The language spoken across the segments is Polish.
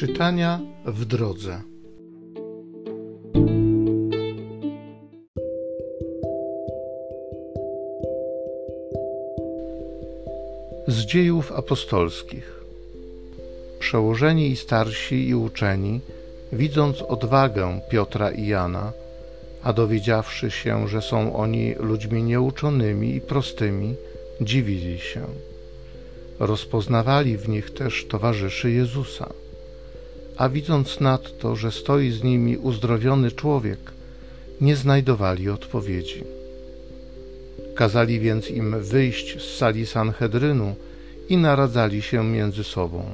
Czytania w drodze. Z dziejów apostolskich. Przełożeni i starsi i uczeni, widząc odwagę Piotra i Jana, a dowiedziawszy się, że są oni ludźmi nieuczonymi i prostymi, dziwili się. Rozpoznawali w nich też towarzyszy Jezusa. A widząc nadto, że stoi z nimi uzdrowiony człowiek, nie znajdowali odpowiedzi. Kazali więc im wyjść z sali Sanhedrynu i naradzali się między sobą.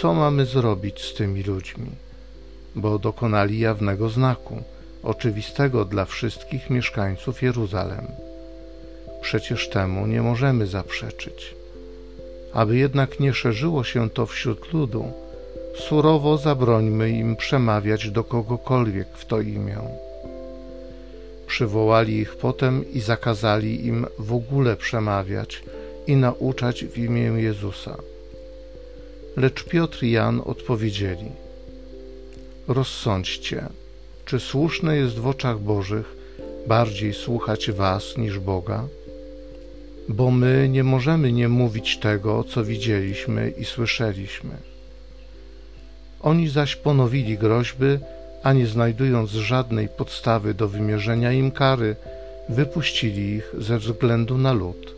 Co mamy zrobić z tymi ludźmi? Bo dokonali jawnego znaku, oczywistego dla wszystkich mieszkańców Jeruzalem. Przecież temu nie możemy zaprzeczyć. Aby jednak nie szerzyło się to wśród ludu, surowo zabrońmy im przemawiać do kogokolwiek w to imię. Przywołali ich potem i zakazali im w ogóle przemawiać i nauczać w imię Jezusa. Lecz Piotr i Jan odpowiedzieli: Rozsądźcie, czy słuszne jest w oczach Bożych bardziej słuchać Was niż Boga? Bo my nie możemy nie mówić tego, co widzieliśmy i słyszeliśmy. Oni zaś ponowili groźby, a nie znajdując żadnej podstawy do wymierzenia im kary, wypuścili ich ze względu na lud,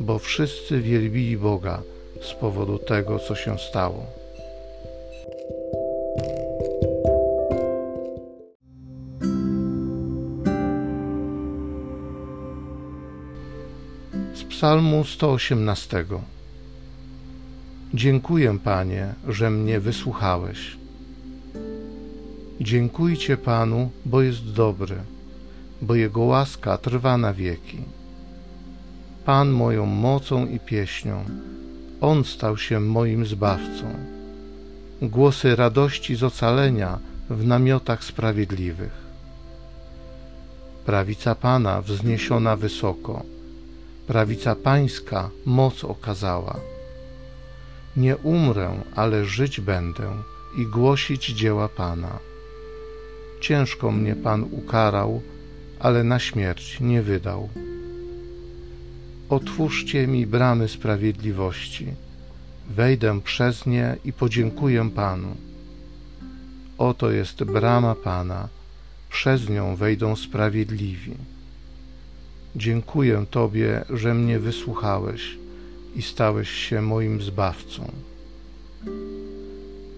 bo wszyscy wielbili Boga z powodu tego, co się stało. Z Psalmu 118 Dziękuję, Panie, że mnie wysłuchałeś. Dziękujcie Panu, bo jest dobry, bo Jego łaska trwa na wieki. Pan moją mocą i pieśnią, On stał się moim zbawcą. Głosy radości z ocalenia w namiotach sprawiedliwych. Prawica Pana wzniesiona wysoko, prawica Pańska moc okazała nie umrę, ale żyć będę i głosić dzieła Pana. Ciężko mnie Pan ukarał, ale na śmierć nie wydał. Otwórzcie mi bramy sprawiedliwości. Wejdę przez nie i podziękuję Panu. Oto jest brama Pana, przez nią wejdą sprawiedliwi. Dziękuję Tobie, że mnie wysłuchałeś i stałeś się moim zbawcą.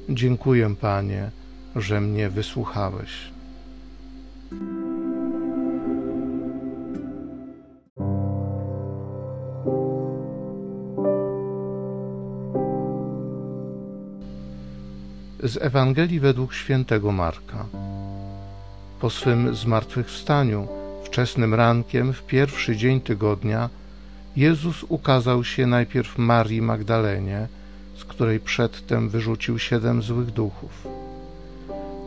Dziękuję, Panie, że mnie wysłuchałeś. Z Ewangelii według świętego Marka. Po swym zmartwychwstaniu, wczesnym rankiem, w pierwszy dzień tygodnia, Jezus ukazał się najpierw Marii Magdalenie, z której przedtem wyrzucił siedem złych duchów.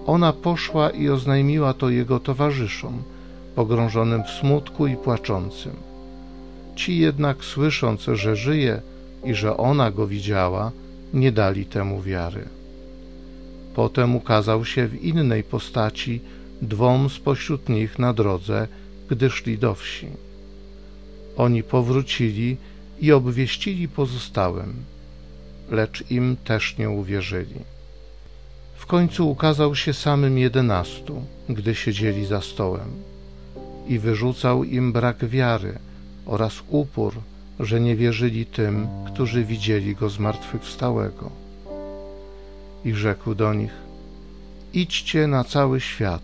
Ona poszła i oznajmiła to jego towarzyszom, pogrążonym w smutku i płaczącym. Ci jednak, słysząc, że żyje i że ona go widziała, nie dali temu wiary. Potem ukazał się w innej postaci dwom spośród nich na drodze, gdy szli do wsi. Oni powrócili i obwieścili pozostałym, lecz im też nie uwierzyli. W końcu ukazał się samym jedenastu, gdy siedzieli za stołem, i wyrzucał im brak wiary oraz upór, że nie wierzyli tym, którzy widzieli go zmartwychwstałego. I rzekł do nich: Idźcie na cały świat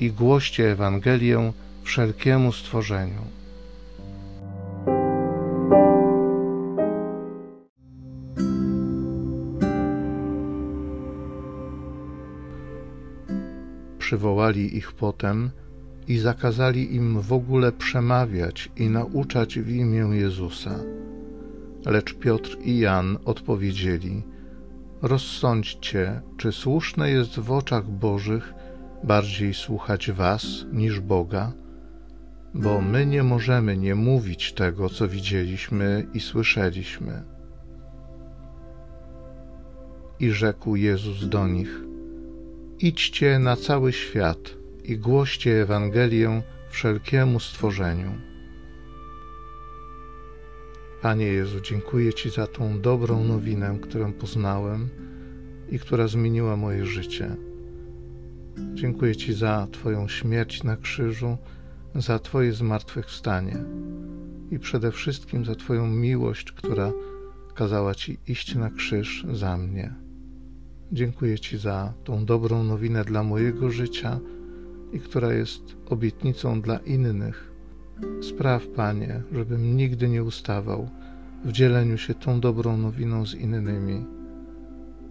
i głoście Ewangelię wszelkiemu stworzeniu. Przywołali ich potem i zakazali im w ogóle przemawiać i nauczać w imię Jezusa. Lecz Piotr i Jan odpowiedzieli: Rozsądźcie, czy słuszne jest w oczach Bożych bardziej słuchać Was niż Boga? Bo my nie możemy nie mówić tego, co widzieliśmy i słyszeliśmy. I rzekł Jezus do nich: Idźcie na cały świat i głoście Ewangelię wszelkiemu stworzeniu. Panie Jezu, dziękuję Ci za tą dobrą nowinę, którą poznałem i która zmieniła moje życie. Dziękuję Ci za Twoją śmierć na krzyżu, za Twoje zmartwychwstanie i przede wszystkim za Twoją miłość, która kazała Ci iść na krzyż za mnie. Dziękuję Ci za tą dobrą nowinę dla mojego życia i która jest obietnicą dla innych. Spraw, Panie, żebym nigdy nie ustawał w dzieleniu się tą dobrą nowiną z innymi,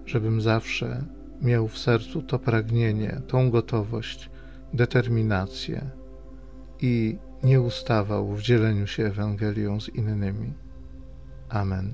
żebym zawsze miał w sercu to pragnienie, tą gotowość, determinację i nie ustawał w dzieleniu się Ewangelią z innymi. Amen.